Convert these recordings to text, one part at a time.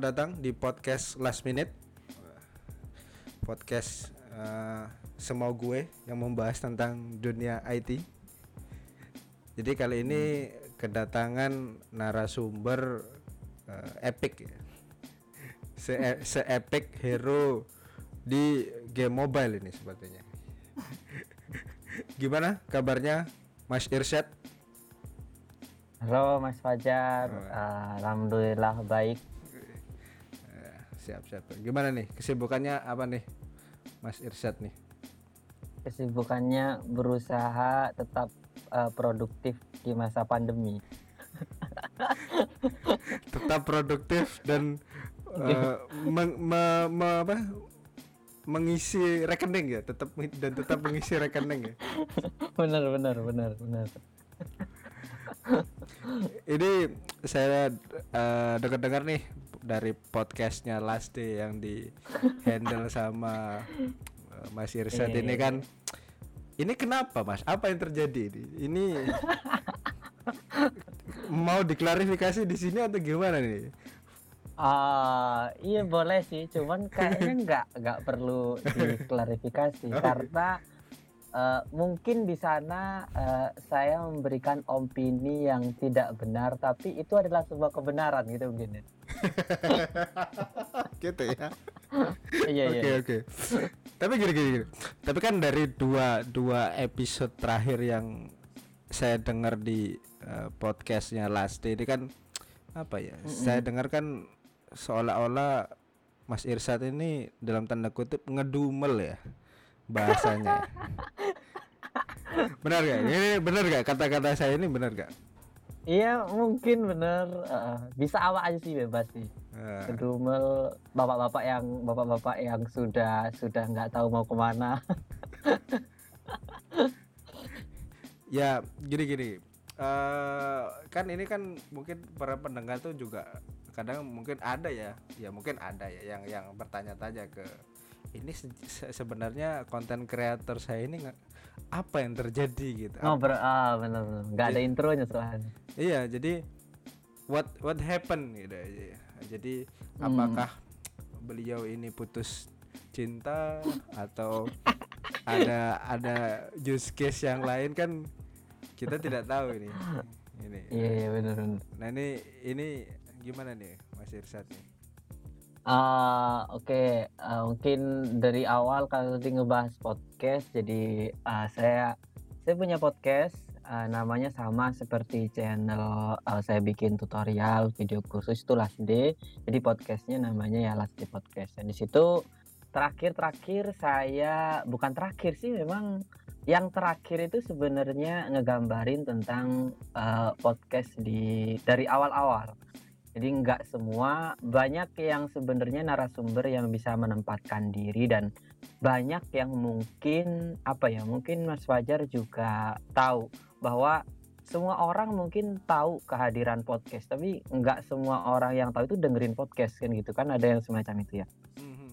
selamat datang di podcast Last Minute. Podcast uh, semau gue yang membahas tentang dunia IT. Jadi kali ini kedatangan narasumber uh, epic ya. Se, se epic hero di game mobile ini sepertinya. Gimana kabarnya Mas Irsyad? Halo Mas Fajar, uh, alhamdulillah baik siap siap. Gimana nih? Kesibukannya apa nih Mas Irsyad nih? Kesibukannya berusaha tetap uh, produktif di masa pandemi. Tetap produktif dan uh, meng, me, me, apa, mengisi rekening ya? Tetap dan tetap mengisi rekening ya? Benar benar benar benar. Ini saya uh, dengar-dengar nih dari podcastnya Last Day yang di handle sama uh, Mas Irsad ini kan ini kenapa Mas? Apa yang terjadi ini? Ini mau diklarifikasi di sini atau gimana nih? Uh, iya boleh sih, cuman kayaknya nggak nggak perlu diklarifikasi oh, karena uh, mungkin di sana uh, saya memberikan opini yang tidak benar tapi itu adalah sebuah kebenaran gitu mungkin ya. gitu ya iya iya oke oke tapi gini, gini gini tapi kan dari dua dua episode terakhir yang saya dengar di uh, podcastnya Last Day ini kan apa ya mm -mm. saya dengar kan seolah-olah Mas Irsat ini dalam tanda kutip ngedumel ya bahasanya. benar gak? Ini benar gak kata-kata saya ini benar gak? Iya mungkin benar. Uh, bisa awak aja sih bebas sih. Uh. Kedumel bapak-bapak yang bapak-bapak yang sudah sudah nggak tahu mau ke mana. ya gini-gini. Uh, kan ini kan mungkin para pendengar tuh juga kadang mungkin ada ya, ya mungkin ada ya yang yang bertanya-tanya ke ini se sebenarnya konten kreator saya ini apa yang terjadi gitu. Oh, ber ah benar benar. Enggak ada intronya soalnya. Iya, jadi what what happened gitu. Jadi hmm. apakah beliau ini putus cinta atau ada ada use case yang lain kan kita tidak tahu ini. Ini. Iya, iya benar benar. Nah, ini ini gimana nih Mas Irsat nih? Uh, Oke, okay. uh, mungkin dari awal kalau tadi ngebahas podcast, jadi uh, saya saya punya podcast uh, namanya sama seperti channel uh, saya bikin tutorial video kursus itu Last Day. Jadi podcastnya namanya ya Last Day Podcast. Dan di situ terakhir-terakhir saya bukan terakhir sih memang yang terakhir itu sebenarnya ngegambarin tentang uh, podcast di dari awal-awal jadi nggak semua banyak yang sebenarnya narasumber yang bisa menempatkan diri dan banyak yang mungkin apa ya mungkin Mas Fajar juga tahu bahwa semua orang mungkin tahu kehadiran podcast tapi nggak semua orang yang tahu itu dengerin podcast kan gitu kan ada yang semacam itu ya. Mm-hmm.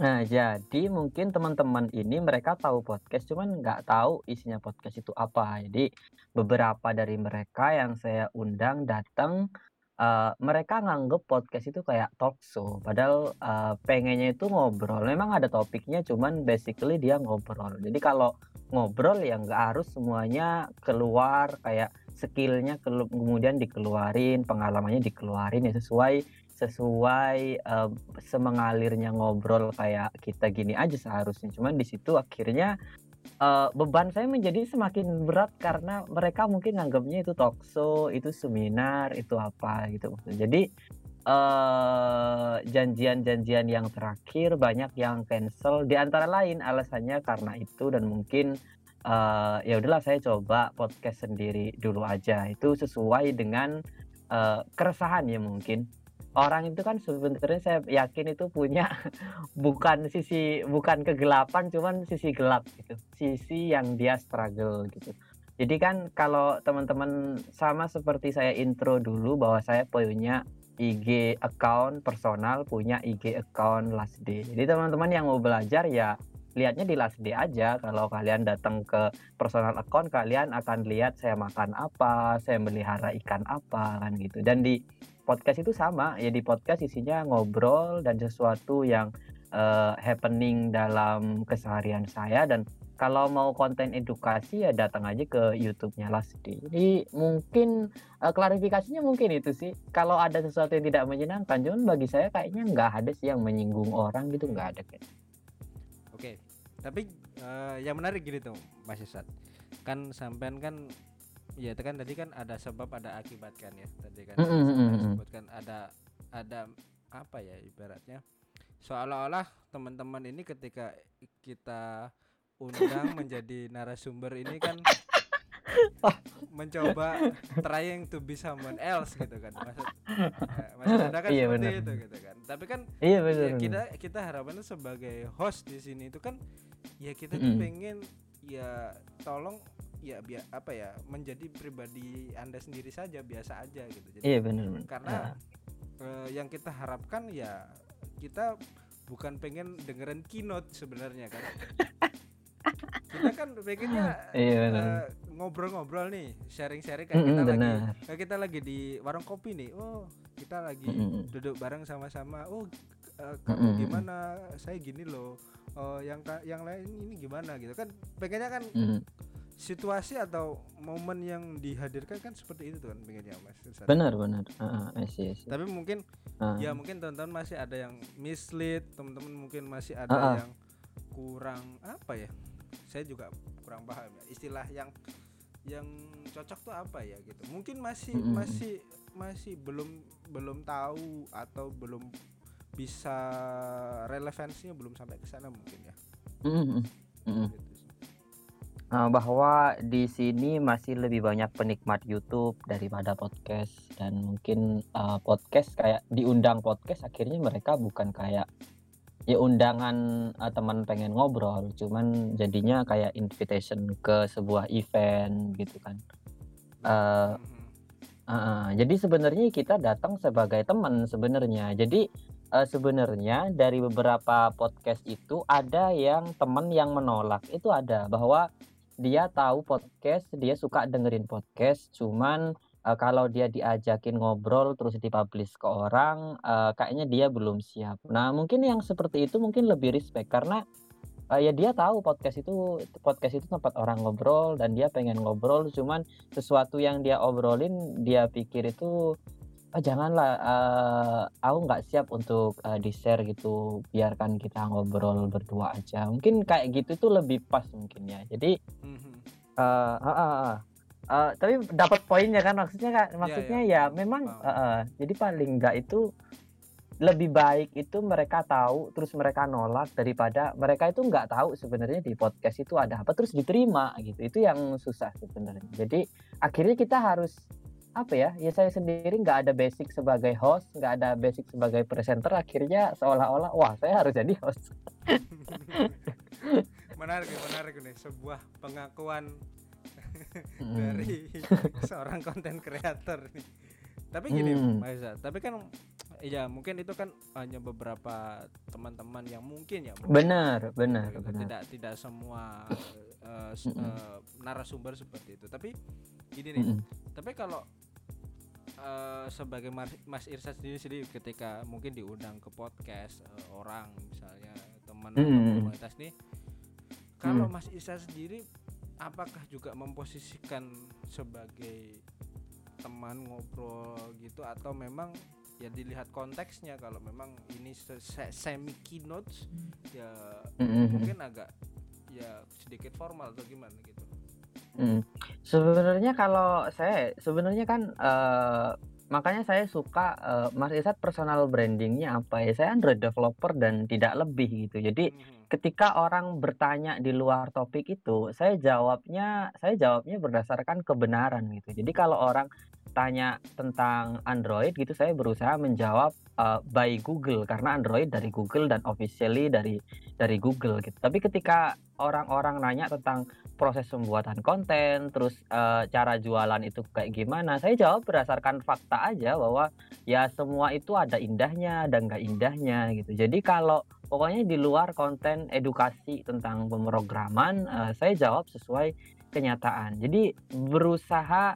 Nah jadi mungkin teman-teman ini mereka tahu podcast cuman nggak tahu isinya podcast itu apa jadi beberapa dari mereka yang saya undang datang uh, mereka nganggep podcast itu kayak talk show, padahal uh, pengennya itu ngobrol. Memang ada topiknya, cuman basically dia ngobrol. Jadi kalau ngobrol ya nggak harus semuanya keluar kayak skillnya kemudian dikeluarin, pengalamannya dikeluarin ya sesuai sesuai uh, semengalirnya ngobrol kayak kita gini aja seharusnya. Cuman di situ akhirnya uh, beban saya menjadi semakin berat karena mereka mungkin nganggapnya itu talk show, itu seminar, itu apa gitu. Jadi uh, janjian-janjian yang terakhir banyak yang cancel. Di antara lain alasannya karena itu dan mungkin uh, ya udahlah saya coba podcast sendiri dulu aja. Itu sesuai dengan uh, keresahan ya mungkin orang itu kan sebenarnya saya yakin itu punya bukan sisi bukan kegelapan cuman sisi gelap gitu sisi yang dia struggle gitu jadi kan kalau teman-teman sama seperti saya intro dulu bahwa saya punya IG account personal punya IG account last day jadi teman-teman yang mau belajar ya lihatnya di last day aja. Kalau kalian datang ke personal account, kalian akan lihat saya makan apa, saya melihara ikan apa kan gitu. Dan di podcast itu sama, ya di podcast isinya ngobrol dan sesuatu yang uh, happening dalam keseharian saya dan kalau mau konten edukasi ya datang aja ke YouTube-nya Lasdi. Jadi mungkin uh, klarifikasinya mungkin itu sih. Kalau ada sesuatu yang tidak menyenangkan, cuman bagi saya kayaknya nggak ada sih yang menyinggung orang gitu nggak ada kayak. Oke, tapi uh, yang menarik gini tuh Mas Isat. Kan sampean kan ya itu kan tadi kan ada sebab ada akibat kan ya. Tadi kan mm -hmm. sebutkan ada ada apa ya ibaratnya? Seolah-olah teman-teman ini ketika kita undang menjadi narasumber ini kan mencoba trying to be someone else gitu kan. Maksud ya, maksud ada kan iya, seperti bener. itu gitu kan. Tapi kan iya, bener, ya kita kita harapannya sebagai host di sini itu kan ya kita mm tuh pengen ya tolong ya biar apa ya menjadi pribadi anda sendiri saja biasa aja gitu jadi iya benar karena uh. uh, yang kita harapkan ya kita bukan pengen dengerin keynote sebenarnya kan kita kan pengennya iya, uh, ngobrol-ngobrol nih sharing-sharing kayak mm -hmm, kita bener. lagi kayak kita lagi di warung kopi nih oh kita lagi mm -hmm. duduk bareng sama-sama oh uh, kamu mm -hmm. gimana saya gini loh oh yang yang lain ini gimana gitu kan pengennya kan mm. Situasi atau momen yang dihadirkan kan seperti itu tuh kan pengennya mas benar benar uh, uh, see, see. tapi mungkin uh. ya mungkin teman-teman masih ada yang mislead teman-teman mungkin masih ada uh, uh. yang kurang apa ya saya juga kurang paham ya istilah yang yang cocok tuh apa ya gitu mungkin masih mm -hmm. masih masih belum belum tahu atau belum bisa relevansinya belum sampai ke sana mungkin ya mm -hmm. Mm -hmm. Uh, bahwa di sini masih lebih banyak penikmat YouTube daripada podcast. Dan mungkin uh, podcast kayak diundang podcast akhirnya mereka bukan kayak ya undangan uh, teman pengen ngobrol. Cuman jadinya kayak invitation ke sebuah event gitu kan. Uh, uh, jadi sebenarnya kita datang sebagai teman sebenarnya. Jadi uh, sebenarnya dari beberapa podcast itu ada yang teman yang menolak. Itu ada bahwa dia tahu podcast dia suka dengerin podcast cuman uh, kalau dia diajakin ngobrol terus dipublish ke orang uh, kayaknya dia belum siap. Nah, mungkin yang seperti itu mungkin lebih respect karena uh, ya dia tahu podcast itu podcast itu tempat orang ngobrol dan dia pengen ngobrol cuman sesuatu yang dia obrolin dia pikir itu oh, janganlah uh, aku nggak siap untuk uh, di share gitu. Biarkan kita ngobrol berdua aja. Mungkin kayak gitu tuh lebih pas mungkin ya. Jadi uh, uh, uh, uh, uh, tapi dapat poinnya kan maksudnya kan maksudnya yeah, yeah. ya memang uh, uh, jadi paling enggak itu lebih baik itu mereka tahu terus mereka nolak daripada mereka itu nggak tahu sebenarnya di podcast itu ada apa terus diterima gitu. Itu yang susah sebenarnya. Jadi akhirnya kita harus apa ya ya saya sendiri nggak ada basic sebagai host nggak ada basic sebagai presenter akhirnya seolah-olah wah saya harus jadi host menarik menarik nih sebuah pengakuan dari seorang konten kreator nih. Tapi gini, hmm. Mbak tapi kan ya mungkin itu kan hanya beberapa teman-teman yang mungkin ya. Mungkin benar, benar, gitu. benar. Tidak tidak semua uh, uh, narasumber seperti itu. Tapi gini nih, hmm. tapi kalau uh, sebagai Mas, Mas Irsa sendiri sendiri ketika mungkin diundang ke podcast uh, orang misalnya teman hmm. komunitas nih, kalau hmm. Mas Irsa sendiri apakah juga memposisikan sebagai teman ngobrol gitu atau memang ya dilihat konteksnya kalau memang ini semi keynote ya mm-hmm. mungkin agak ya sedikit formal atau gimana gitu. Mm. Sebenarnya kalau saya sebenarnya kan uh, makanya saya suka uh, Mas Isat personal brandingnya apa ya? Saya Android developer dan tidak lebih gitu. Jadi mm-hmm ketika orang bertanya di luar topik itu, saya jawabnya saya jawabnya berdasarkan kebenaran gitu. Jadi kalau orang tanya tentang Android gitu, saya berusaha menjawab uh, by Google karena Android dari Google dan officially dari dari Google gitu. Tapi ketika orang-orang nanya tentang proses pembuatan konten, terus uh, cara jualan itu kayak gimana, saya jawab berdasarkan fakta aja bahwa ya semua itu ada indahnya dan nggak indahnya gitu. Jadi kalau pokoknya di luar konten edukasi tentang pemrograman uh, saya jawab sesuai kenyataan jadi berusaha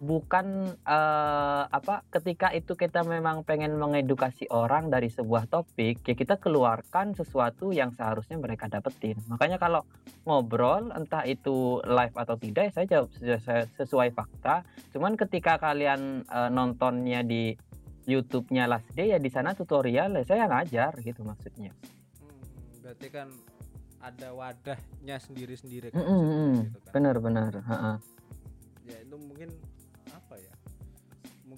bukan uh, apa ketika itu kita memang pengen mengedukasi orang dari sebuah topik ya kita keluarkan sesuatu yang seharusnya mereka dapetin makanya kalau ngobrol entah itu live atau tidak ya saya jawab sesuai, sesuai fakta cuman ketika kalian uh, nontonnya di YouTube-nya Last Day ya di sana tutorial ya saya ngajar gitu maksudnya hmm, berarti kan ada wadahnya sendiri-sendiri kan, mm -hmm. gitu kan. benar-benar ya itu mungkin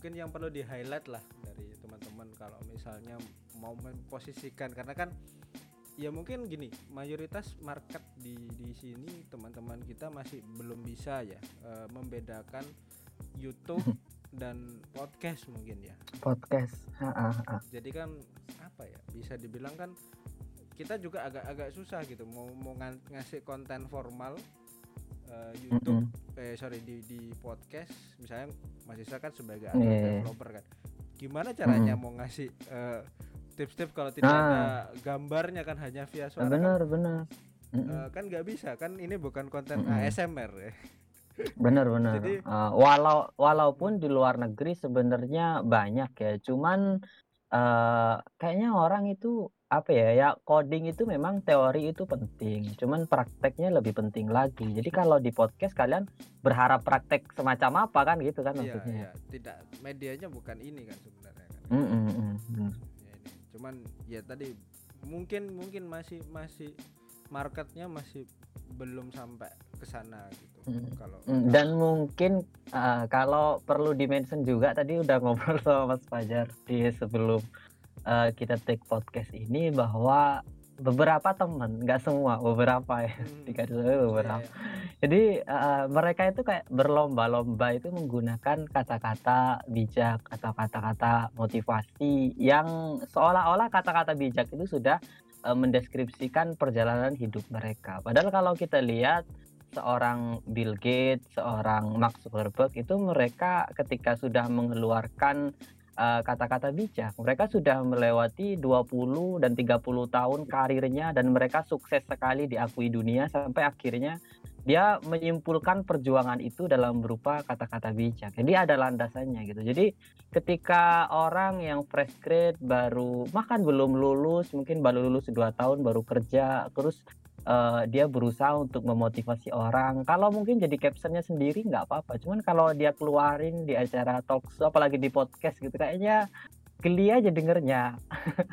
mungkin yang perlu di highlight lah dari teman-teman kalau misalnya mau memposisikan. Karena kan ya mungkin gini mayoritas market di di sini teman-teman kita masih belum bisa ya e, membedakan YouTube dan podcast mungkin ya. Podcast jadi kan apa ya bisa dibilang kan kita juga agak-agak susah gitu mau mau ngasih konten formal uh, YouTube mm -hmm. eh sorry di di podcast misalnya mahasiswa kan sebagai. Iya, iya. developer kan gimana caranya mm -hmm. mau ngasih uh, tips-tips kalau tidak ah. ada gambarnya kan hanya via suara benar kan, benar mm -hmm. uh, kan nggak bisa kan ini bukan konten mm -hmm. ASMR ya benar benar Jadi, uh, walau walaupun di luar negeri sebenarnya banyak ya cuman uh, kayaknya orang itu apa ya ya coding itu memang teori itu penting cuman prakteknya lebih penting lagi jadi kalau di podcast kalian berharap praktek semacam apa kan gitu kan iya, maksudnya iya. tidak medianya bukan ini kan sebenarnya kan mm -mm, mm -mm. Ya, ini. cuman ya tadi mungkin mungkin masih masih marketnya masih belum sampai ke sana gitu mm. kalau mm, dan mungkin uh, kalau perlu dimention juga tadi udah ngobrol sama Mas Fajar di sebelum uh, kita take podcast ini bahwa beberapa teman nggak semua beberapa ya hmm. tiga dulu beberapa yeah, yeah. jadi uh, mereka itu kayak berlomba-lomba itu menggunakan kata-kata bijak atau kata-kata motivasi yang seolah-olah kata-kata bijak itu sudah uh, mendeskripsikan perjalanan hidup mereka padahal kalau kita lihat seorang Bill Gates, seorang Mark Zuckerberg itu mereka ketika sudah mengeluarkan kata-kata uh, bijak. Mereka sudah melewati 20 dan 30 tahun karirnya dan mereka sukses sekali diakui dunia sampai akhirnya dia menyimpulkan perjuangan itu dalam berupa kata-kata bijak. Jadi ada landasannya gitu. Jadi ketika orang yang fresh grade baru makan belum lulus, mungkin baru lulus dua tahun baru kerja, terus uh, dia berusaha untuk memotivasi orang. Kalau mungkin jadi captionnya sendiri nggak apa-apa. Cuman kalau dia keluarin di acara talk show, apalagi di podcast gitu, kayaknya geli aja dengernya.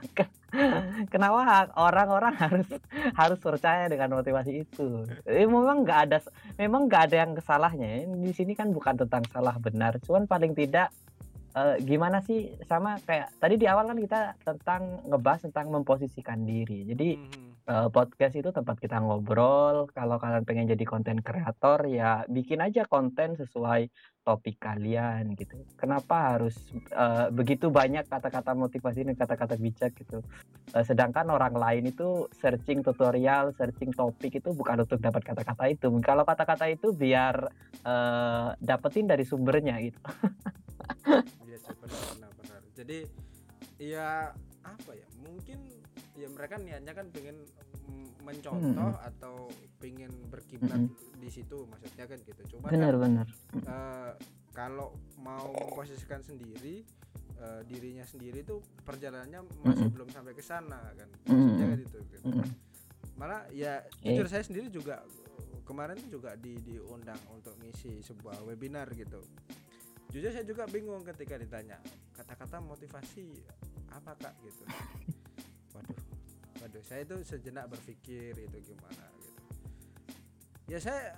Kenapa orang-orang harus harus percaya dengan motivasi itu? Eh, memang nggak ada, memang nggak ada yang kesalahnya. Di sini kan bukan tentang salah benar, cuman paling tidak uh, gimana sih sama kayak tadi di awal kan kita tentang ngebahas tentang memposisikan diri. Jadi hmm uh, podcast itu tempat kita ngobrol. Kalau kalian pengen jadi konten kreator ya bikin aja konten sesuai topik kalian gitu. Kenapa harus uh, begitu banyak kata-kata motivasi dan kata-kata bijak gitu. Uh, sedangkan orang lain itu searching tutorial, searching topik itu bukan untuk dapat kata-kata itu. Kalau kata-kata itu biar uh, dapetin dari sumbernya gitu. Iya, benar, benar. Jadi ya apa ya? Mungkin ya mereka niatnya kan pengen mencontoh hmm. atau pengen berkiblat hmm. di situ maksudnya kan gitu cuma benar kan, benar uh, kalau mau memposisikan sendiri uh, dirinya sendiri tuh perjalanannya masih hmm. belum sampai ke sana kan maksudnya kan itu gitu. Hmm. malah ya eh. jujur saya sendiri juga kemarin juga di diundang untuk ngisi sebuah webinar gitu jujur saya juga bingung ketika ditanya kata-kata motivasi apa kak gitu waduh saya itu sejenak berpikir itu gimana gitu. Ya saya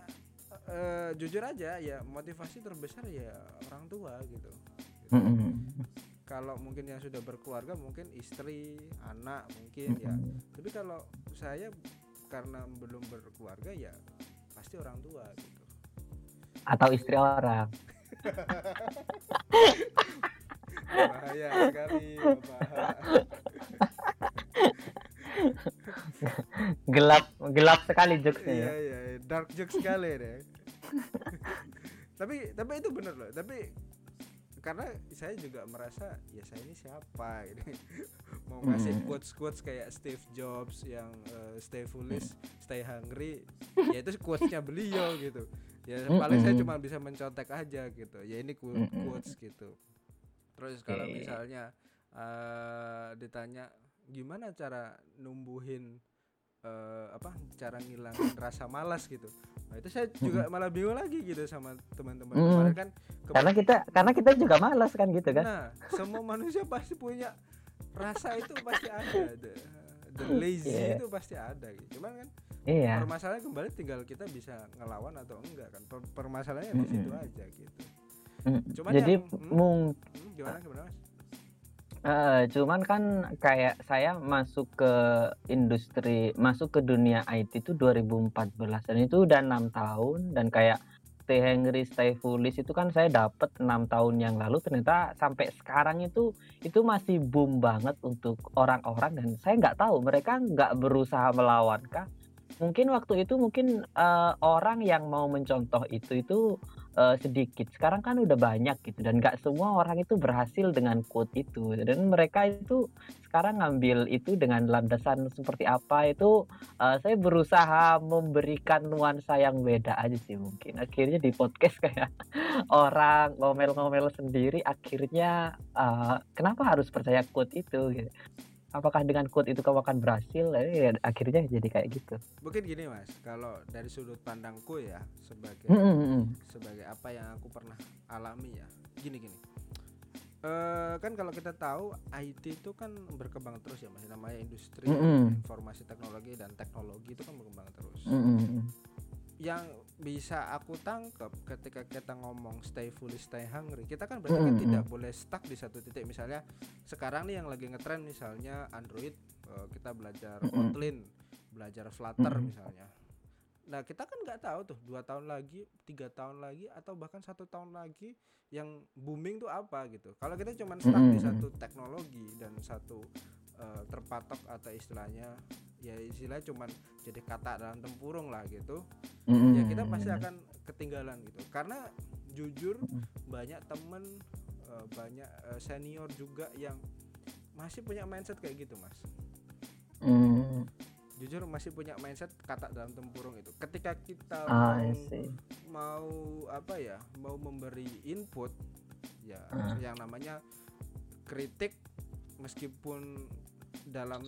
uh, jujur aja ya motivasi terbesar ya orang tua gitu, gitu. kalau mungkin yang sudah berkeluarga mungkin istri anak mungkin ya. Tapi kalau saya karena belum berkeluarga ya pasti orang tua gitu. Atau istri orang. Bahaya sekali Bapak gelap gelap sekali jokesnya iya, ya. iya iya dark joke sekali deh. Tapi tapi itu bener loh. Tapi karena saya juga merasa ya saya ini siapa gitu. Mau ngasih Mm. quotes quotes kayak Steve Jobs yang eh, stay foolish stay hungry ya itu quotesnya beliau gitu. Ya paling saya cuma bisa mencontek aja gitu. Ya ini quotes gitu. Terus kalau Oke. misalnya eh ditanya gimana cara numbuhin eh, apa cara ngilangin rasa malas gitu nah itu saya juga malah bingung lagi gitu sama teman-teman Mm. kemarin kan karena kita karena kita juga malas kan gitu kan Nah, semua manusia pasti punya rasa itu pasti ada. The, the lazy Iya. itu pasti ada gitu. Cuman kan iya permasalahannya kembali tinggal kita bisa ngelawan atau enggak kan. Per- permasalahannya di situ Mm-mm. aja gitu. Mm. Cuman jadi yang- hmm? mung Hmm, gimana gimana Mas? Eh, cuman kan kayak saya masuk ke industri, masuk ke dunia IT itu 2014 dan itu udah enam tahun dan kayak Stay Hungry, Stay Foolish itu kan saya dapat enam tahun yang lalu ternyata sampai sekarang itu itu masih boom banget untuk orang-orang dan saya nggak tahu mereka nggak berusaha melawan kah? Mungkin waktu itu mungkin eh, orang yang mau mencontoh itu itu eh, sedikit. Sekarang kan udah banyak gitu dan nggak semua orang itu berhasil dengan quote itu dan mereka itu sekarang ngambil itu dengan landasan seperti apa itu eh, saya berusaha memberikan nuansa yang beda aja sih mungkin. Akhirnya di podcast kayak orang ngomel-ngomel sendiri akhirnya eh, kenapa harus percaya quote itu gitu. Apakah dengan quote itu kamu akan berhasil? Eh, akhirnya jadi kayak gitu. Mungkin gini Mas, kalau dari sudut pandangku ya sebagai Mm, mm, mm. sebagai apa yang aku pernah alami ya. Gini gini. Eh kan kalau kita tahu IT itu kan berkembang terus ya Mas. Namanya industri Mm-mm. informasi teknologi dan teknologi itu kan berkembang terus. Mm, mm, mm. yang bisa aku tangkap ketika kita ngomong stay foolish stay hungry kita kan berarti Mm, mm, tidak boleh stuck di satu titik. Misalnya sekarang nih yang lagi ngetren misalnya Android eh, kita belajar Mm, mm. Kotlin belajar Flutter Mm, mm. misalnya. Nah kita kan nggak tahu tuh dua tahun lagi tiga tahun lagi atau bahkan satu tahun lagi yang booming tuh apa gitu. Kalau kita cuma stuck Mm, di mm, satu teknologi dan satu eh, terpatok atau istilahnya ya istilahnya cuman jadi kata dalam tempurung lah gitu Mm, ya kita pasti akan ketinggalan gitu. Karena jujur banyak temen eh, banyak eh, senior juga yang masih punya mindset kayak gitu mas. Mm. jujur masih punya mindset kata dalam tempurung itu. Ketika kita Ah, mau mau apa ya mau memberi input ya Ah. yang namanya kritik meskipun dalam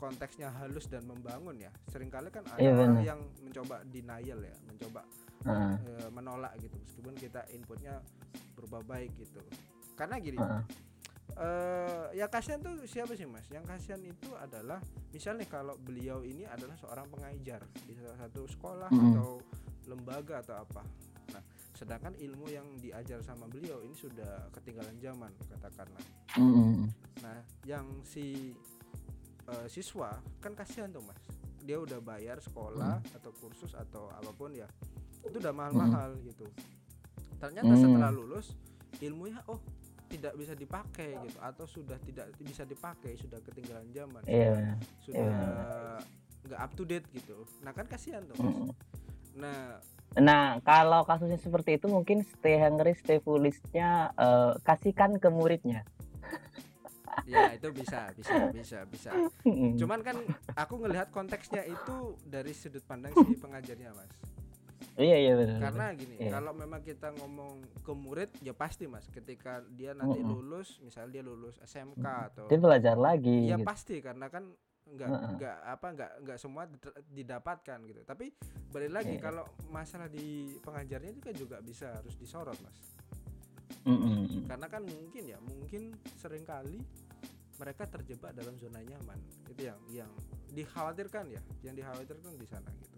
konteksnya halus dan membangun ya. Seringkali kan ada Iya, orang yang mencoba denial ya mencoba Ah, eh, menolak gitu. Meskipun kita inputnya berubah baik gitu. Karena gini ah, eh ya kasihan tuh siapa sih mas? Yang kasihan itu adalah misalnya kalau beliau ini adalah seorang pengajar di salah satu sekolah Mm-mm. atau lembaga atau apa. Nah sedangkan ilmu yang diajar sama beliau ini sudah ketinggalan zaman katakanlah. Mm, mm. nah yang si eh, siswa kan kasihan tuh mas dia udah bayar sekolah atau kursus atau apa pun ya itu udah mahal-mahal gitu ternyata Hmm. setelah lulus ilmunya oh tidak bisa dipakai gitu atau sudah tidak bisa dipakai sudah ketinggalan zaman Iya. sudah iya. nggak up to date gitu nah kan kasihan tuh mas Mm. nah Nah, kalau kasusnya seperti itu mungkin stay hungry, stay foolish-nya eh, kasihkan ke muridnya. Ya itu bisa bisa bisa bisa Mm. cuman kan aku ngelihat konteksnya itu dari sudut pandang si pengajarnya mas Iya iya benar. karena gini Iya. kalau memang kita ngomong ke murid ya pasti mas ketika dia nanti Mm-mm. lulus misalnya dia lulus SMK atau dia belajar lagi. ya gitu. pasti karena kan nggak Heeh. nggak apa nggak nggak semua did- didapatkan gitu tapi balik lagi Iya. kalau masalah di pengajarnya itu kan juga bisa harus disorot mas Mm, mm, mm. karena kan mungkin ya mungkin sering kali mereka terjebak dalam zona nyaman itu yang yang dikhawatirkan ya yang dikhawatirkan di sana gitu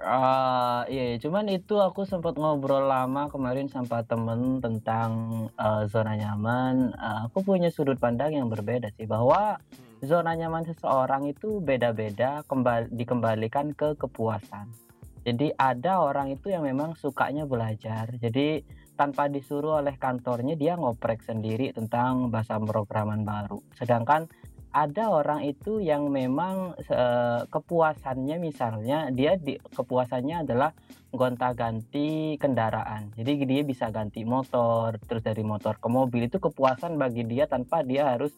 Ah, iya, cuman itu aku sempat ngobrol lama kemarin sama temen tentang eh, zona nyaman. Eh, aku punya sudut pandang yang berbeda sih bahwa Hmm. zona nyaman seseorang itu beda-beda kembali dikembalikan ke kepuasan. Jadi ada orang itu yang memang sukanya belajar. Jadi tanpa disuruh oleh kantornya dia ngoprek sendiri tentang bahasa pemrograman baru. Sedangkan ada orang itu yang memang eh, kepuasannya misalnya dia di kepuasannya adalah gonta-ganti kendaraan. Jadi dia bisa ganti motor, terus dari motor ke mobil itu kepuasan bagi dia tanpa dia harus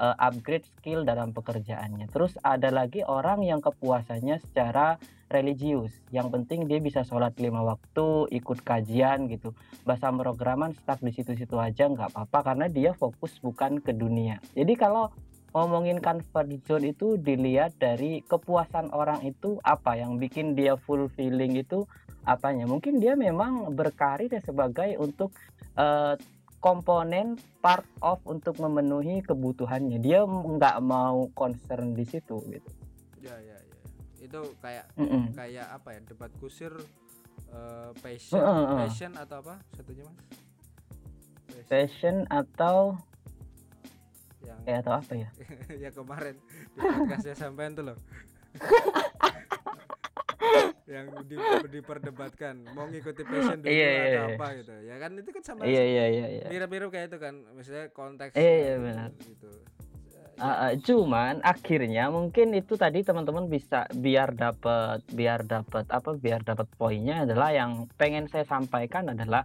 uh, upgrade skill dalam pekerjaannya. Terus ada lagi orang yang kepuasannya secara religius. Yang penting dia bisa sholat lima waktu, ikut kajian gitu. Bahasa programan stuck di situ-situ aja nggak apa-apa karena dia fokus bukan ke dunia. Jadi kalau ngomongin comfort zone itu dilihat dari kepuasan orang itu apa yang bikin dia fulfilling itu apanya mungkin dia memang berkarir sebagai untuk uh, komponen part of untuk memenuhi kebutuhannya. Dia nggak mau concern di situ gitu. Ya ya ya. Itu kayak mm -mm. kayak apa ya? Debat kusir uh, passion mm -mm. passion atau apa? Satunya mas? Passion, passion atau yang eh, atau apa ya? Ya kemarin di podcastnya sampean tuh loh yang di, diperdebatkan. Mau ngikuti passion dulu iya, atau iya. apa gitu. Ya kan itu kan sama iya, iya, iya, iya. mirip-mirip kayak itu kan. Misalnya konteks iya, iya benar. gitu. Uh, uh, cuman akhirnya mungkin itu tadi teman-teman bisa biar dapat biar dapat apa biar dapat poinnya adalah yang pengen saya sampaikan adalah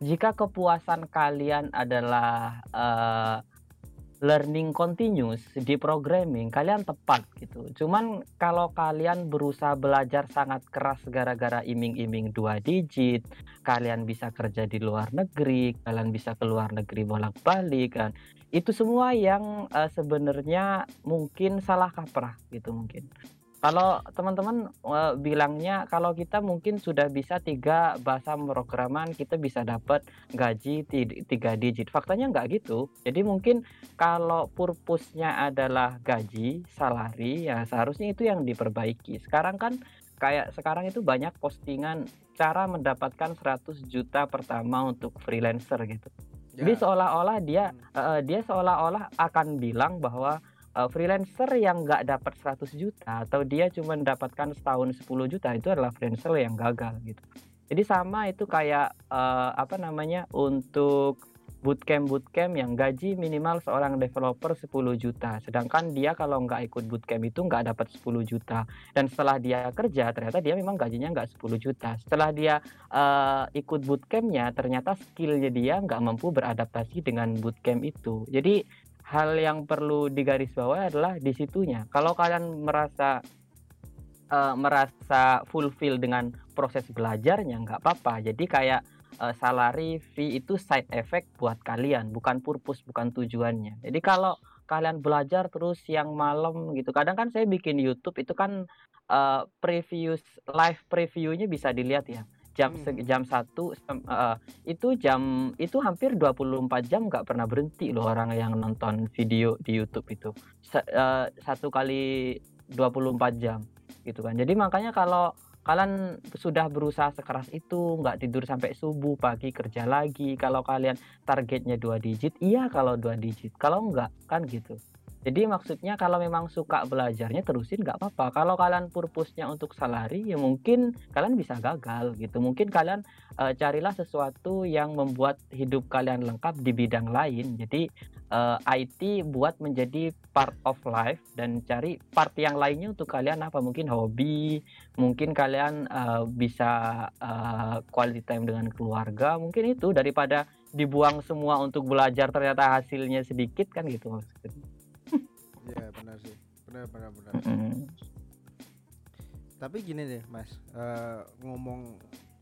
jika kepuasan kalian adalah uh, learning continuous di programming kalian tepat gitu. Cuman kalau kalian berusaha belajar sangat keras gara-gara iming-iming dua digit, kalian bisa kerja di luar negeri, kalian bisa ke luar negeri bolak-balik kan. Itu semua yang uh, sebenarnya mungkin salah kaprah gitu mungkin. Kalau teman-teman uh, bilangnya kalau kita mungkin sudah bisa tiga bahasa pemrograman kita bisa dapat gaji tiga digit. Faktanya nggak gitu. Jadi mungkin kalau purpose-nya adalah gaji, salari ya seharusnya itu yang diperbaiki. Sekarang kan kayak sekarang itu banyak postingan cara mendapatkan 100 juta pertama untuk freelancer gitu. Ya. Jadi seolah-olah dia hmm. uh, dia seolah-olah akan bilang bahwa uh, freelancer yang nggak dapat 100 juta atau dia cuma mendapatkan setahun 10 juta itu adalah freelancer yang gagal gitu. Jadi sama itu kayak uh, apa namanya untuk bootcamp bootcamp yang gaji minimal seorang developer 10 juta. Sedangkan dia kalau nggak ikut bootcamp itu nggak dapat 10 juta. Dan setelah dia kerja ternyata dia memang gajinya nggak 10 juta. Setelah dia uh, ikut bootcampnya ternyata skillnya dia nggak mampu beradaptasi dengan bootcamp itu. Jadi hal yang perlu digarisbawahi adalah di situnya. Kalau kalian merasa uh, merasa fulfill dengan proses belajarnya nggak apa-apa. Jadi kayak uh, salary fee itu side effect buat kalian, bukan purpose, bukan tujuannya. Jadi kalau kalian belajar terus yang malam gitu. Kadang kan saya bikin YouTube itu kan uh, preview live previewnya bisa dilihat ya jam hmm. jam satu uh, itu jam itu hampir 24 jam nggak pernah berhenti loh orang yang nonton video di YouTube itu. S uh, satu kali 24 jam gitu kan. Jadi makanya kalau kalian sudah berusaha sekeras itu nggak tidur sampai subuh pagi kerja lagi kalau kalian targetnya dua digit iya kalau dua digit. Kalau enggak kan gitu jadi maksudnya kalau memang suka belajarnya terusin nggak apa-apa. Kalau kalian purpose-nya untuk salari ya mungkin kalian bisa gagal gitu. Mungkin kalian uh, carilah sesuatu yang membuat hidup kalian lengkap di bidang lain. Jadi uh, eh, IT buat menjadi part of life dan cari part yang lainnya untuk kalian apa? Mungkin hobi, mungkin kalian uh, bisa uh, quality time dengan keluarga. Mungkin itu daripada dibuang semua untuk belajar ternyata hasilnya sedikit kan gitu maksudnya. Iya benar sih, benar benar benar. Mm. Tapi gini deh mas, uh, ngomong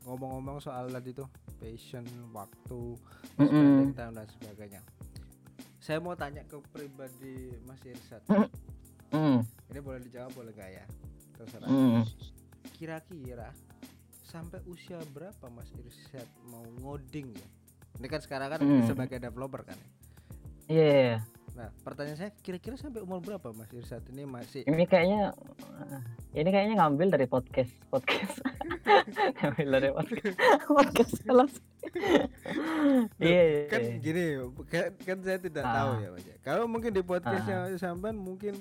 ngomong-ngomong soal tadi tuh passion, waktu, mm -hmm. time dan sebagainya. Saya mau tanya ke pribadi Mas Irsat. Mm -hmm. Ini boleh dijawab boleh gak ya? Terserah. Mm. Kira-kira sampai usia berapa Mas Irsat mau ngoding ya? Ini kan sekarang kan mm. sebagai developer kan? Iya. Yeah, yeah Nah, pertanyaan saya kira-kira sampai umur berapa Mas Irsat ini masih Ini kayaknya ini kayaknya ngambil dari podcast podcast. ngambil dari podcast. podcast kelas. Iya, iya. Kan iya. gini, kan, kan saya tidak ah. tahu ya Mas. Ya. Kalau mungkin di podcastnya ah. sampean mungkin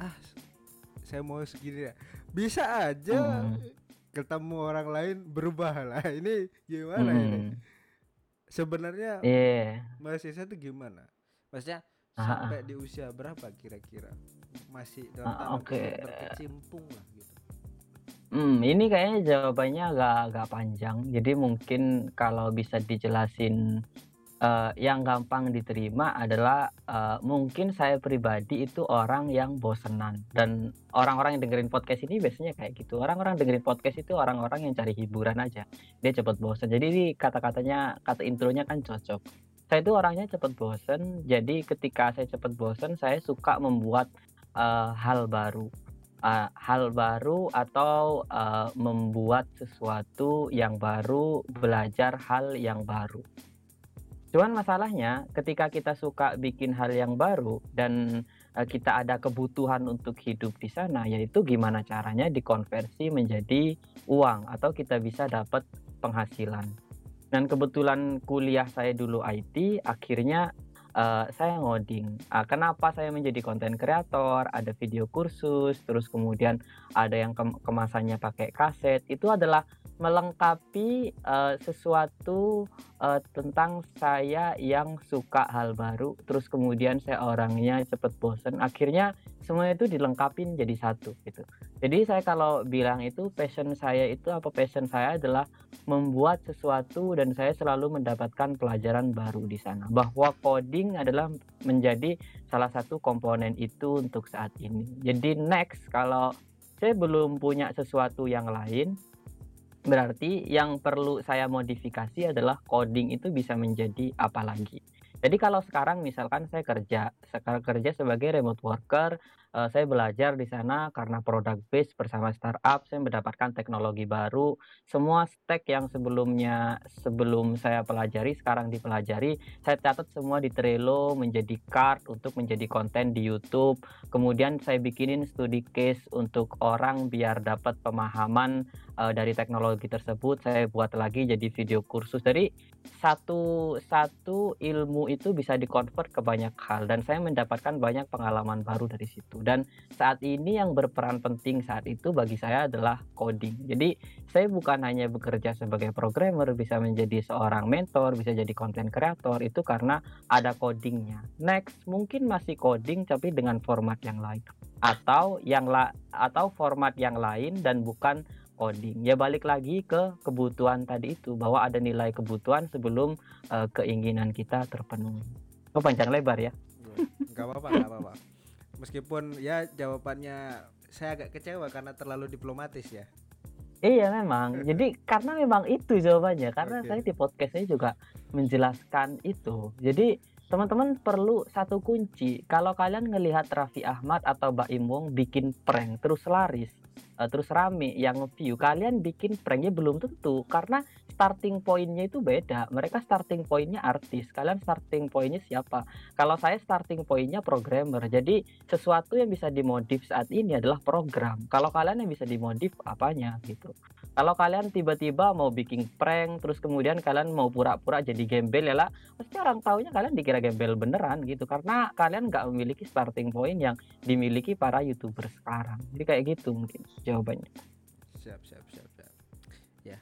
ah saya mau segini ya. Bisa aja hmm. ketemu orang lain berubah lah. Ini gimana hmm. ini? Sebenarnya yeah. Mas Irsat itu gimana? Maksudnya sampai di usia berapa kira-kira masih dalam ah, tanda kutip berkecimpung lah gitu Hmm, ini kayaknya jawabannya agak agak panjang. Jadi mungkin kalau bisa dijelasin eh, yang gampang diterima adalah eh, mungkin saya pribadi itu orang yang bosenan dan orang-orang yang dengerin podcast ini biasanya kayak gitu. Orang-orang dengerin podcast itu orang-orang yang cari hiburan aja. Dia cepet bosen. Jadi kata-katanya kata intronya kan cocok. Saya itu orangnya cepet bosen. Jadi ketika saya cepet bosen, saya suka membuat eh, hal baru uh, hal baru atau uh, membuat sesuatu yang baru, belajar hal yang baru. Cuman masalahnya ketika kita suka bikin hal yang baru dan uh, kita ada kebutuhan untuk hidup di sana, yaitu gimana caranya dikonversi menjadi uang atau kita bisa dapat penghasilan. Dan kebetulan kuliah saya dulu IT, akhirnya uh, saya ngoding. Uh, kenapa saya menjadi konten kreator? Ada video kursus, terus kemudian ada yang kem- kemasannya pakai kaset. Itu adalah melengkapi uh, sesuatu uh, tentang saya yang suka hal baru. Terus kemudian saya orangnya cepet bosen. Akhirnya semuanya itu dilengkapin jadi satu gitu. Jadi saya kalau bilang itu passion saya itu apa passion saya adalah membuat sesuatu dan saya selalu mendapatkan pelajaran baru di sana. Bahwa coding adalah menjadi salah satu komponen itu untuk saat ini. Jadi next kalau saya belum punya sesuatu yang lain, berarti yang perlu saya modifikasi adalah coding itu bisa menjadi apa lagi. Jadi kalau sekarang misalkan saya kerja, sekarang kerja sebagai remote worker, eh, saya belajar di sana karena product base bersama startup, saya mendapatkan teknologi baru. Semua stack yang sebelumnya sebelum saya pelajari sekarang dipelajari, saya catat semua di Trello menjadi card untuk menjadi konten di YouTube. Kemudian saya bikinin studi case untuk orang biar dapat pemahaman eh, dari teknologi tersebut. Saya buat lagi jadi video kursus. Jadi satu satu ilmu itu bisa dikonvert ke banyak hal dan saya mendapatkan banyak pengalaman baru dari situ dan saat ini yang berperan penting saat itu bagi saya adalah coding jadi saya bukan hanya bekerja sebagai programmer bisa menjadi seorang mentor bisa jadi konten kreator itu karena ada codingnya next mungkin masih coding tapi dengan format yang lain atau yang la atau format yang lain dan bukan coding. Ya balik lagi ke kebutuhan tadi itu bahwa ada nilai kebutuhan sebelum uh, keinginan kita terpenuhi. Oh panjang lebar ya? nggak apa-apa nggak apa-apa meskipun ya jawabannya saya agak kecewa karena terlalu diplomatis ya Iya memang. Jadi karena memang itu jawabannya. Karena Oke. saya di podcast saya juga menjelaskan itu. Jadi teman-teman perlu satu kunci. Kalau kalian ngelihat Raffi Ahmad atau Mbak Imwong bikin prank terus laris, eh, terus rame yang view, kalian bikin pranknya belum tentu karena starting pointnya itu beda. Mereka starting pointnya artis, kalian starting pointnya siapa? Kalau saya starting pointnya programmer. Jadi sesuatu yang bisa dimodif saat ini adalah program. Kalau kalian yang bisa dimodif apanya gitu. Kalau kalian tiba-tiba mau bikin prank terus kemudian kalian mau pura-pura jadi gembel ya lah, pasti orang taunya kalian dikira gembel beneran gitu karena kalian nggak memiliki starting point yang dimiliki para youtuber sekarang. Jadi kayak gitu mungkin jawabannya. siap siap siap siap ya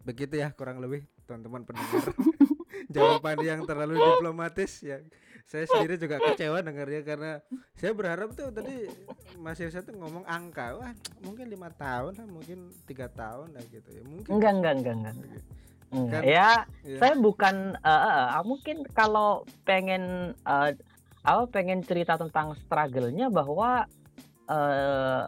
begitu ya kurang lebih teman-teman pendengar jawaban yang terlalu diplomatis ya saya sendiri juga kecewa dengarnya karena saya berharap tuh tadi Mas Irsa tuh ngomong angka wah mungkin lima tahun lah mungkin tiga tahun lah gitu ya mungkin Enggak enggak enggak enggak. Enggak. Kan- ya ya. saya bukan eh, eh, eh, mungkin kalau pengen eh, apa pengen cerita tentang struggle-nya bahwa eh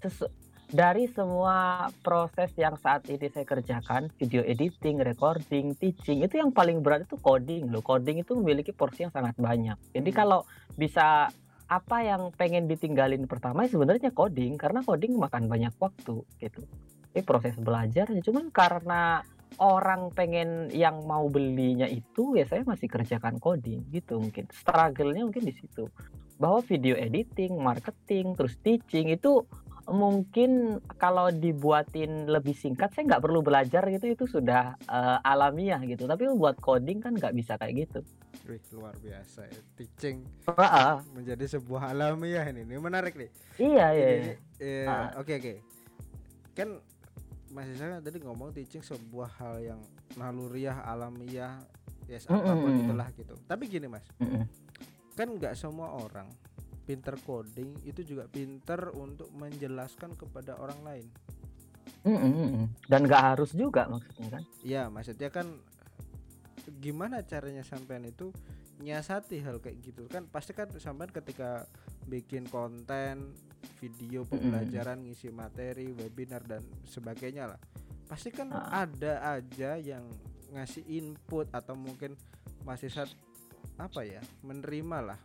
sesu- dari semua proses yang saat ini saya kerjakan, video editing, recording, teaching, itu yang paling berat itu coding loh. Coding itu memiliki porsi yang sangat banyak. Jadi Hmm. kalau bisa apa yang pengen ditinggalin pertama ya sebenarnya coding karena coding makan banyak waktu gitu. Ini proses belajar cuman karena orang pengen yang mau belinya itu ya saya masih kerjakan coding gitu mungkin struggle-nya mungkin di situ bahwa video editing marketing terus teaching itu mungkin kalau dibuatin lebih singkat saya nggak perlu belajar gitu itu sudah eh, alamiah gitu tapi buat coding kan nggak bisa kayak gitu Wih, luar biasa ya. teaching Ah, ah. menjadi sebuah alamiah ini ini menarik nih iya iya, iya. eh, oke oke kan masih saya tadi ngomong teaching sebuah hal yang naluriah alamiah ya Mm, mm, apa pun mm. itulah gitu tapi gini mas Mm-mm. kan nggak semua orang pinter coding itu juga pinter untuk menjelaskan kepada orang lain. Mm, mm, mm. dan nggak harus juga maksudnya kan? Ya maksudnya kan gimana caranya sampean itu nyiasati hal kayak gitu? Kan pasti kan sampean ketika bikin konten video pembelajaran ngisi materi webinar dan sebagainya lah. Pasti kan Ah. ada aja yang ngasih input atau mungkin masih saat apa ya menerima lah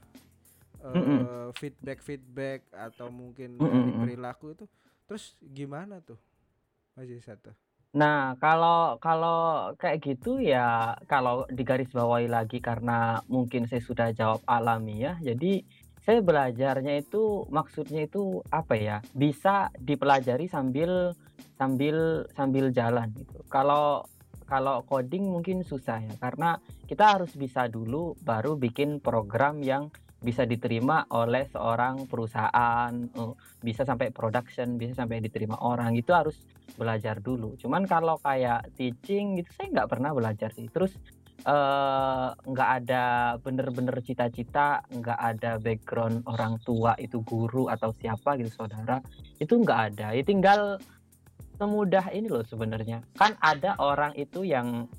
Mm-mm. feedback feedback atau mungkin dari perilaku itu terus gimana tuh masih satu Nah, kalau kalau kayak gitu ya kalau digarisbawahi lagi karena mungkin saya sudah jawab alami ya. Jadi saya belajarnya itu maksudnya itu apa ya? Bisa dipelajari sambil sambil sambil jalan gitu. Kalau kalau coding mungkin susah ya karena kita harus bisa dulu baru bikin program yang bisa diterima oleh seorang perusahaan, eh, bisa sampai production, bisa sampai diterima orang. Itu harus belajar dulu. Cuman kalau kayak teaching gitu saya nggak pernah belajar sih. Terus eh, nggak ada bener-bener cita-cita, nggak ada background orang tua itu guru atau siapa gitu saudara. Itu nggak ada. Ya tinggal semudah ini loh sebenarnya. Kan ada orang itu yang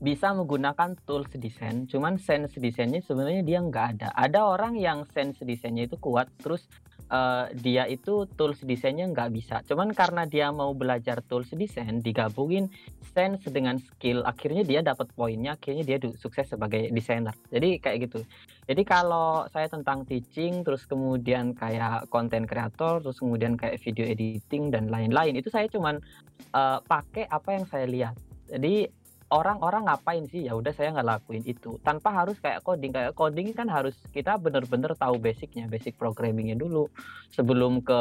bisa menggunakan tools desain, cuman sense desainnya sebenarnya dia nggak ada. Ada orang yang sense desainnya itu kuat, terus eh, dia itu tools desainnya nggak bisa. Cuman karena dia mau belajar tools desain, digabungin sense dengan skill, akhirnya dia dapat poinnya, akhirnya dia sukses sebagai desainer. Jadi kayak gitu. Jadi kalau saya tentang teaching, terus kemudian kayak konten kreator, terus kemudian kayak video editing dan lain-lain, itu saya cuman eh, pakai apa yang saya lihat. Jadi orang-orang ngapain sih? Ya udah saya nggak lakuin itu. Tanpa harus kayak coding. Kayak coding kan harus kita bener-bener tahu basicnya basic programmingnya dulu. Sebelum ke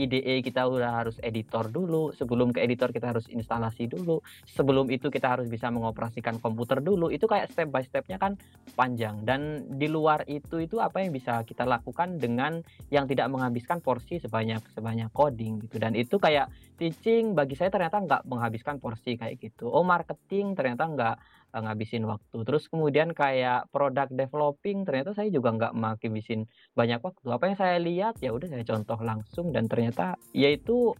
IDE kita udah harus editor dulu sebelum ke editor kita harus instalasi dulu sebelum itu kita harus bisa mengoperasikan komputer dulu. Itu kayak step by stepnya kan panjang. Dan di luar itu itu apa yang bisa kita lakukan dengan yang tidak menghabiskan porsi sebanyak sebanyak coding gitu. Dan itu kayak teaching bagi saya ternyata nggak menghabiskan porsi kayak gitu. Oh marketing ternyata nggak ngabisin waktu. Terus kemudian kayak product developing ternyata saya juga nggak ngabisin banyak waktu. Apa yang saya lihat ya udah saya contoh langsung dan ternyata yaitu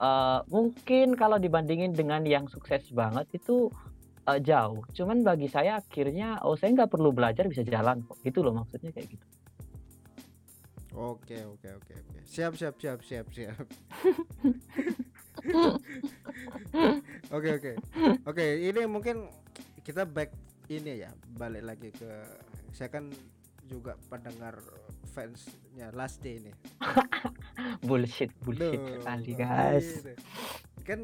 eh, mungkin kalau dibandingin dengan yang sukses banget itu eh, jauh. Cuman bagi saya akhirnya oh saya nggak perlu belajar bisa jalan kok. Gitu loh maksudnya kayak gitu. Oke oke oke oke. Siap siap siap siap siap. Oke oke. Oke, ini mungkin kita back ini ya, balik lagi ke saya kan juga pendengar fansnya Last Day ini. Bullshit, bullshit Duh, sekali guys. ini. Kan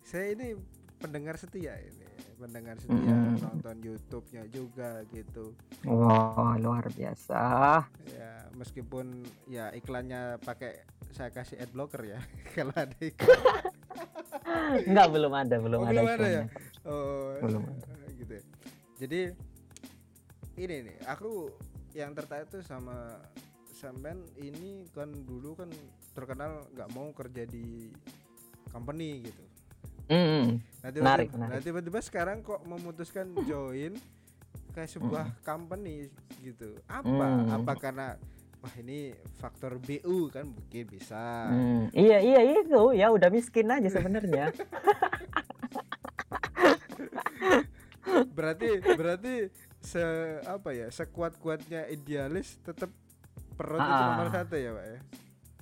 saya ini pendengar setia ini, pendengar setia Mm. nonton YouTube-nya juga gitu. Wah luar biasa. Ya, meskipun ya iklannya pakai saya kasih ad blocker ya kalau ada iklan. Enggak belum ada, belum Oh, ada belum ada ya? Oh, Belum gitu. Jadi ini nih, aku yang tertarik tuh sama sampean ini kan dulu kan terkenal nggak mau kerja di company gitu. Hmm, Nah, tiba-tiba, menarik. nah, tiba-tiba sekarang kok memutuskan join kayak sebuah company gitu. Apa? Hmm. Apa karena wah ini faktor BU kan mungkin bisa. hmm. Iya iya itu ya udah miskin aja sebenarnya. berarti berarti se apa ya sekuat kuatnya idealis tetap perut itu Ah. nomor satu ya pak ya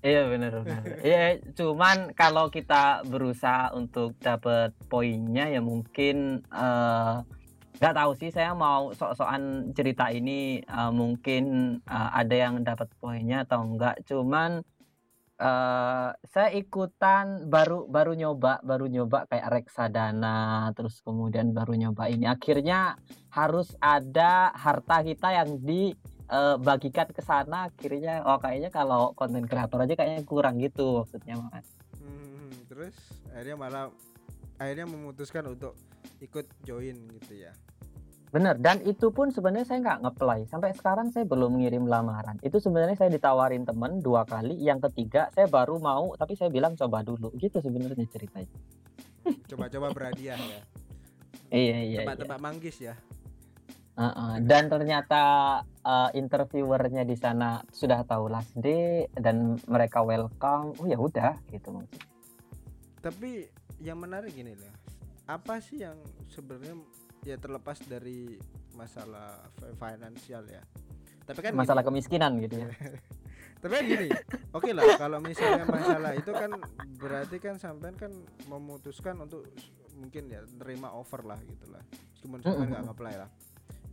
Iya benar benar. Iya cuman kalau kita berusaha untuk dapat poinnya ya mungkin eh, nggak tahu sih saya mau sok-sokan cerita ini eh, mungkin eh, ada yang dapat poinnya atau enggak. Cuman eh saya ikutan baru baru nyoba baru nyoba kayak reksadana terus kemudian baru nyoba ini. Akhirnya harus ada harta kita yang dibagikan ke sana. Akhirnya oh kayaknya kalau konten kreator aja kayaknya kurang gitu maksudnya Mas. Hmm, terus akhirnya malah akhirnya memutuskan untuk ikut join gitu ya Bener dan itu pun sebenarnya saya nggak ngeplay sampai sekarang saya belum ngirim lamaran. Itu sebenarnya saya ditawarin temen dua kali yang ketiga saya baru mau tapi saya bilang coba dulu. Gitu sebenarnya ceritanya. Coba-coba berhadiah ya. Iya iya iya. tebak-tebak manggis ya. Heeh, dan ternyata uh, interviewernya di sana sudah tahu last day dan mereka welcome. Oh ya udah gitu tapi yang menarik gini loh apa sih yang sebenarnya ya terlepas dari masalah finansial ya. Tapi kan masalah gini, kemiskinan gitu ya. Tapi kan gini oke okay lah kalau misalnya masalah itu kan berarti kan sampean kan memutuskan untuk mungkin ya terima offer lah gitulah meskipun sampean nggak apply lah.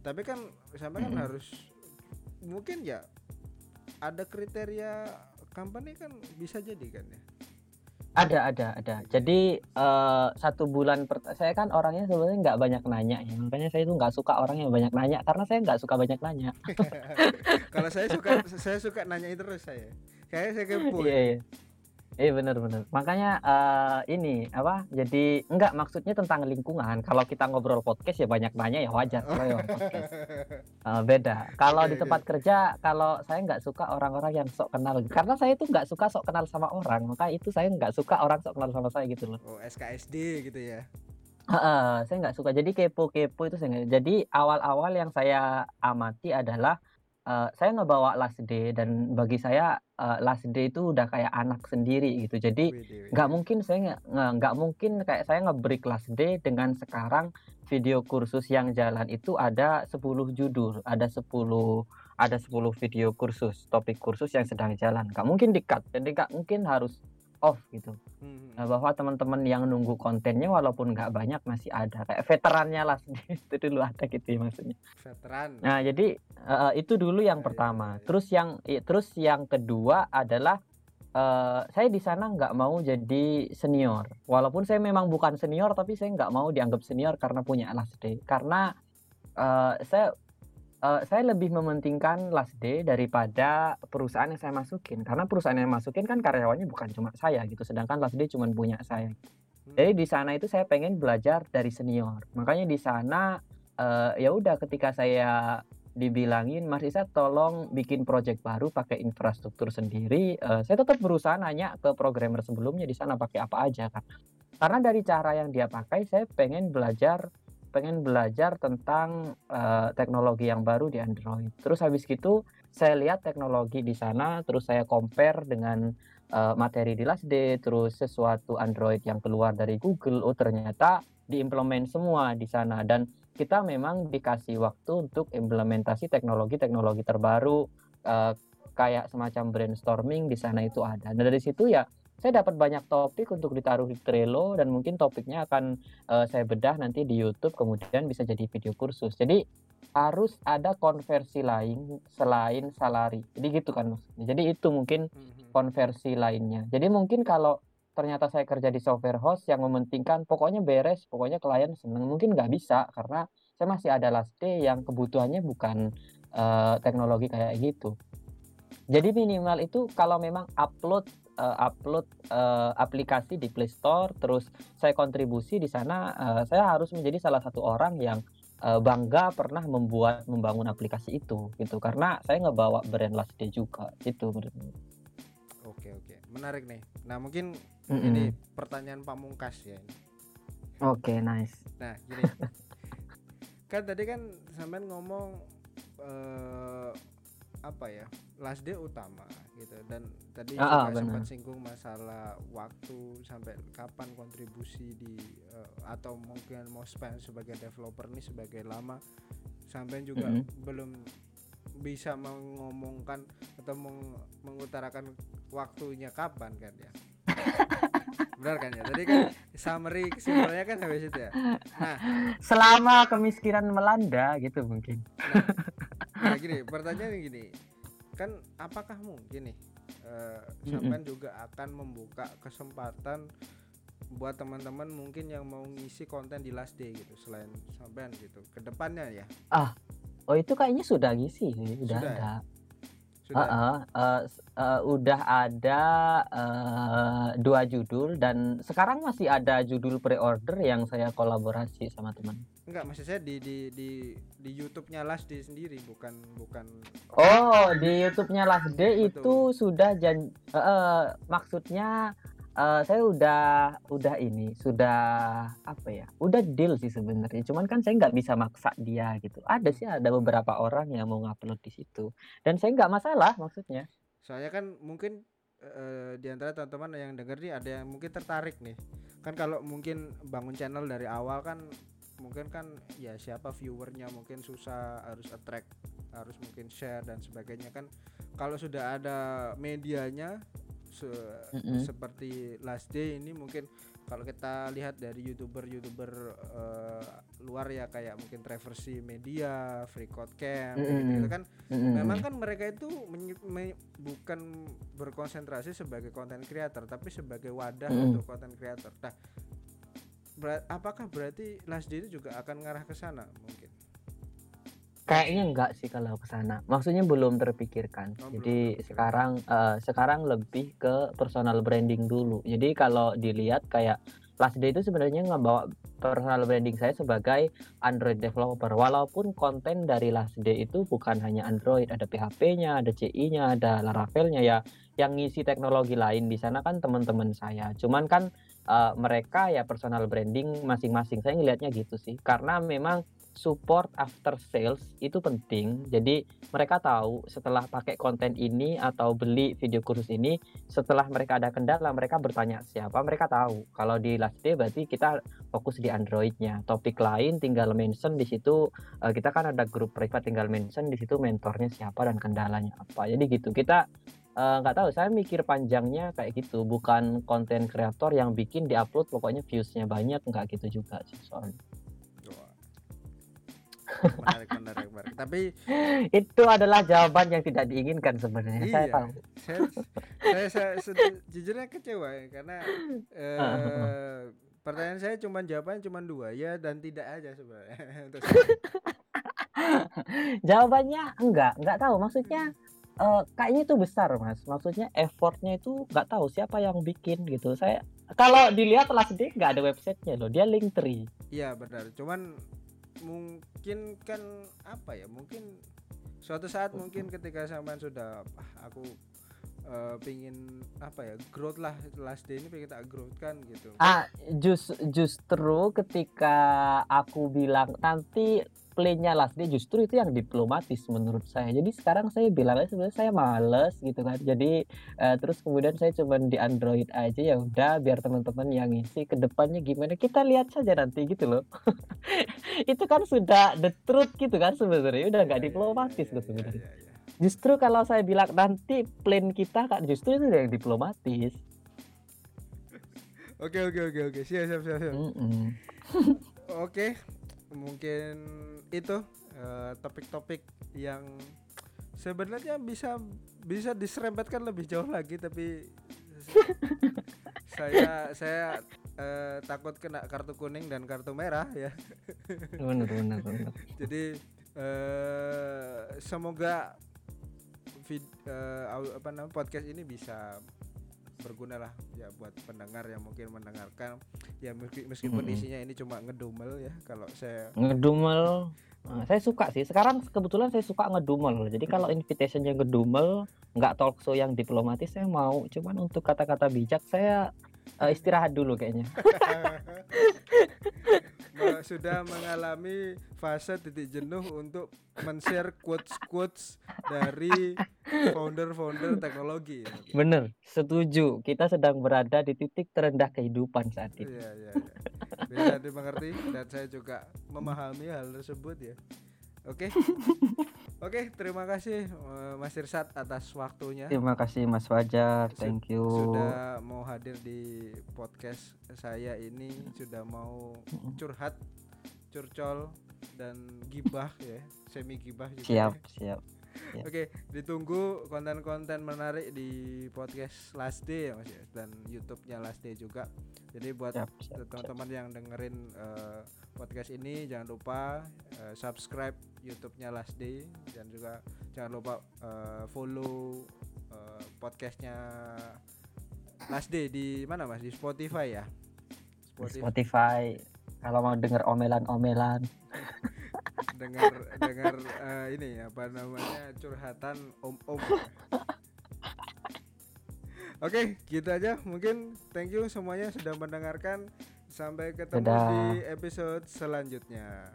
Tapi kan sampean kan harus mungkin ya ada kriteria company kan bisa jadi kan ya ada ada ada. Jadi uh, satu bulan per saya kan orangnya sebenarnya nggak banyak nanya ya. Makanya saya itu nggak suka orang yang banyak nanya karena saya nggak suka banyak nanya. Kalau saya suka saya suka nanya terus saya. Kayak saya kepo iya, iya. Iya benar benar. Makanya uh, ini apa? Jadi enggak maksudnya tentang lingkungan. Kalau kita ngobrol podcast ya banyak nanya ya wajar kalau ya podcast. Uh, beda. Kalau di tempat kerja kalau saya nggak suka orang-orang yang sok kenal. Karena saya itu nggak suka sok kenal sama orang. Maka itu saya nggak suka orang sok kenal sama saya gitu loh. Oh SKSD gitu ya. Uh, saya nggak suka. Jadi kepo-kepo itu saya. Jadi awal-awal yang saya amati adalah uh, saya ngebawa last day dan bagi saya uh, last day itu udah kayak anak sendiri gitu. Jadi nggak mungkin saya nggak mungkin kayak saya ngebreak last day dengan sekarang video kursus yang jalan itu ada 10 judul ada 10 ada 10 video kursus topik kursus yang sedang jalan. Nggak mungkin dikat jadi nggak mungkin harus off gitu. Hmm. nah, bahwa teman-teman yang nunggu kontennya walaupun nggak banyak masih ada. Kayak veterannya lah itu dulu ada gitu ya maksudnya. Veteran. Nah jadi uh, itu dulu yang ya, pertama. ya, ya. terus yang terus yang kedua adalah uh, saya di sana nggak mau jadi senior. Walaupun saya memang bukan senior tapi saya nggak mau dianggap senior karena punya last day karena uh, saya uh, saya lebih mementingkan last day daripada perusahaan yang saya masukin. Karena perusahaan yang masukin kan karyawannya bukan cuma saya gitu sedangkan last day cuma punya saya. Hmm. jadi di sana itu saya pengen belajar dari senior. Makanya di sana uh, ya udah ketika saya dibilangin Mas Isa tolong bikin project baru pakai infrastruktur sendiri. Uh, saya tetap berusaha nanya ke programmer sebelumnya di sana pakai apa aja kan karena dari cara yang dia pakai saya pengen belajar pengen belajar tentang uh, teknologi yang baru di Android. Terus habis gitu saya lihat teknologi di sana, terus saya compare dengan uh, materi di Last Day, terus sesuatu Android yang keluar dari Google, oh ternyata diimplement semua di sana dan kita memang dikasih waktu untuk implementasi teknologi-teknologi terbaru uh, kayak semacam brainstorming di sana itu ada. Dan dari situ ya saya dapat banyak topik untuk ditaruh di Trello dan mungkin topiknya akan uh, saya bedah nanti di YouTube kemudian bisa jadi video kursus. Jadi harus ada konversi lain selain salari. Jadi gitu kan maksudnya. Jadi itu mungkin mhm. konversi lainnya. Jadi mungkin kalau ternyata saya kerja di software host yang mementingkan pokoknya beres, pokoknya klien seneng, mungkin nggak bisa karena saya masih ada last day yang kebutuhannya bukan uh, teknologi kayak gitu. Jadi minimal itu kalau memang upload uh, upload uh, aplikasi di Play Store, terus saya kontribusi di sana, uh, saya harus menjadi salah satu orang yang uh, bangga pernah membuat membangun aplikasi itu, gitu. Karena saya ngebawa brand Last Day juga, itu menurut Oke oke, menarik nih. Nah mungkin mm -hmm. ini pertanyaan Pak Mungkas ya. Oke okay, nice. Nah gini, kan tadi kan sampean ngomong uh, apa ya last day utama gitu. Dan tadi ah, juga sempat singgung masalah waktu sampai kapan kontribusi di uh, atau mungkin mau spend sebagai developer nih sebagai lama. Sampai juga mm -hmm. belum bisa mengomongkan atau meng mengutarakan waktunya kapan kan ya. Benar kan ya? Tadi kan summary kesimpulannya kan sampai situ ya? Nah. Selama kemiskinan melanda gitu mungkin. Nah, nah gini pertanyaan gini kan apakah mungkin nih uh, sampean mm -hmm. juga akan membuka kesempatan buat teman-teman mungkin yang mau ngisi konten di last day gitu selain sampean gitu ke depannya ya ah oh itu kayaknya sudah ngisi sudah, ada ya? Sudah. Uh, uh, uh, uh, udah ada uh, dua judul dan sekarang masih ada judul pre-order yang saya kolaborasi sama teman. Enggak, maksud saya di di di di YouTube-nya Last Day sendiri bukan bukan. Oh, di YouTube-nya Last Day itu sudah jan uh, maksudnya uh, saya udah udah ini sudah apa ya udah deal sih sebenarnya. Cuman kan saya nggak bisa maksa dia gitu. Ada sih ada beberapa orang yang mau ngupload di situ. Dan saya nggak masalah maksudnya. Soalnya kan mungkin uh, di antara teman-teman yang denger nih ada yang mungkin tertarik nih. Kan kalau mungkin bangun channel dari awal kan mungkin kan ya siapa viewernya mungkin susah harus attract harus mungkin share dan sebagainya kan. Kalau sudah ada medianya se mm -hmm. seperti last day ini mungkin kalau kita lihat dari youtuber-youtuber uh, luar ya kayak mungkin Traversy Media, Free Code Camp, mm -hmm. gitu, kan, mm -hmm. memang kan mereka itu bukan berkonsentrasi sebagai konten creator, tapi sebagai wadah mm -hmm. untuk konten creator. Nah, ber apakah berarti Last Day itu juga akan ngarah ke sana mungkin? Kayaknya enggak sih kalau ke sana. Maksudnya belum terpikirkan. Oh, Jadi belum sekarang uh, sekarang lebih ke personal branding dulu. Jadi kalau dilihat kayak Last Day itu sebenarnya nggak bawa personal branding saya sebagai Android developer. Walaupun konten dari Last Day itu bukan hanya Android, ada PHP-nya, ada CI-nya, ada Laravel-nya ya. Yang ngisi teknologi lain di sana kan teman-teman saya. Cuman kan uh, mereka ya personal branding masing-masing. Saya ngelihatnya gitu sih. Karena memang support after sales itu penting. Jadi mereka tahu setelah pakai konten ini atau beli video kursus ini, setelah mereka ada kendala, mereka bertanya siapa, mereka tahu. Kalau di last day berarti kita fokus di Androidnya. Topik lain tinggal mention di situ uh, kita kan ada grup private tinggal mention di situ mentornya siapa dan kendalanya apa. Jadi gitu kita eh, nggak uh, tahu saya mikir panjangnya kayak gitu bukan konten kreator yang bikin diupload pokoknya viewsnya banyak nggak gitu juga sih soalnya menarik menarik menarik. Tapi itu adalah jawaban yang tidak diinginkan sebenarnya iya, saya tahu. Saya saya, saya sejujurnya kecewa ya karena eh, pertanyaan saya cuma jawabannya cuma dua ya dan tidak aja sebenarnya. Jawabannya enggak enggak tahu. Maksudnya uh, kayaknya itu besar mas. Maksudnya effortnya itu nggak tahu siapa yang bikin gitu. Saya kalau dilihat last day nggak ada websitenya loh dia link tree iya benar. Cuman mungkin kan apa ya mungkin suatu saat mungkin ketika sampean sudah ah, aku uh, pingin apa ya growth lah last day ini pengen tak growth kan gitu. Ah just justru ketika aku bilang nanti playnya Last Day justru itu yang diplomatis menurut saya. Jadi sekarang saya bilang sebenarnya saya males gitu kan. Jadi uh, terus kemudian saya cuma di Android aja ya udah biar teman-teman yang ngisi ke depannya gimana kita lihat saja nanti gitu loh. itu kan sudah the truth gitu kan sebenarnya udah nggak iya, iya, diplomatis loh sebenarnya. Justru kalau saya bilang nanti plan kita kan justru itu yang diplomatis. Oke oke oke oke siap siap siap. siap. Mm -mm. oke mungkin itu eh, topik-topik uh, yang sebenarnya bisa bisa diserempetkan lebih jauh lagi tapi saya saya uh, takut kena kartu kuning dan kartu merah ya. benar benar benar. Jadi uh, semoga vid, uh, apa namanya podcast ini bisa berguna lah ya buat pendengar yang mungkin mendengarkan. Ya meskipun -hmm. isinya ini cuma ngedumel ya kalau saya ngedumel. Nah, saya suka sih. Sekarang kebetulan saya suka ngedumel. Jadi kalau invitationnya ngedumel nggak talk show yang diplomatis saya mau. Cuman untuk kata-kata bijak saya uh, istirahat dulu kayaknya sudah mengalami fase titik jenuh untuk men-share quotes-quotes dari founder-founder teknologi. Bener, setuju. Kita sedang berada di titik terendah kehidupan saat ini. Iya, iya, iya. Bisa dimengerti dan saya juga memahami hal tersebut ya. Oke. Oke, terima kasih uh, Mas Irsat atas waktunya. Terima kasih Mas Fajar. Thank you. Sudah mau hadir di podcast saya ini, sudah mau curhat, curcol dan gibah ya, semi gibah juga. Siap, ya. siap. siap. Oke, ditunggu konten-konten menarik di podcast Last Day ya Mas ya dan YouTube-nya Last Day juga. Jadi buat teman-teman yang dengerin uh, podcast ini jangan lupa uh, subscribe YouTube-nya Last Day dan juga jangan lupa uh, follow uh, podcastnya Last Day di mana mas di Spotify ya Spotify, Spotify. kalau mau dengar omelan-omelan dengar dengar uh, ini apa namanya curhatan om-om Oke, gitu aja. Mungkin thank you semuanya sudah mendengarkan. Sampai ketemu Dadah. di episode selanjutnya.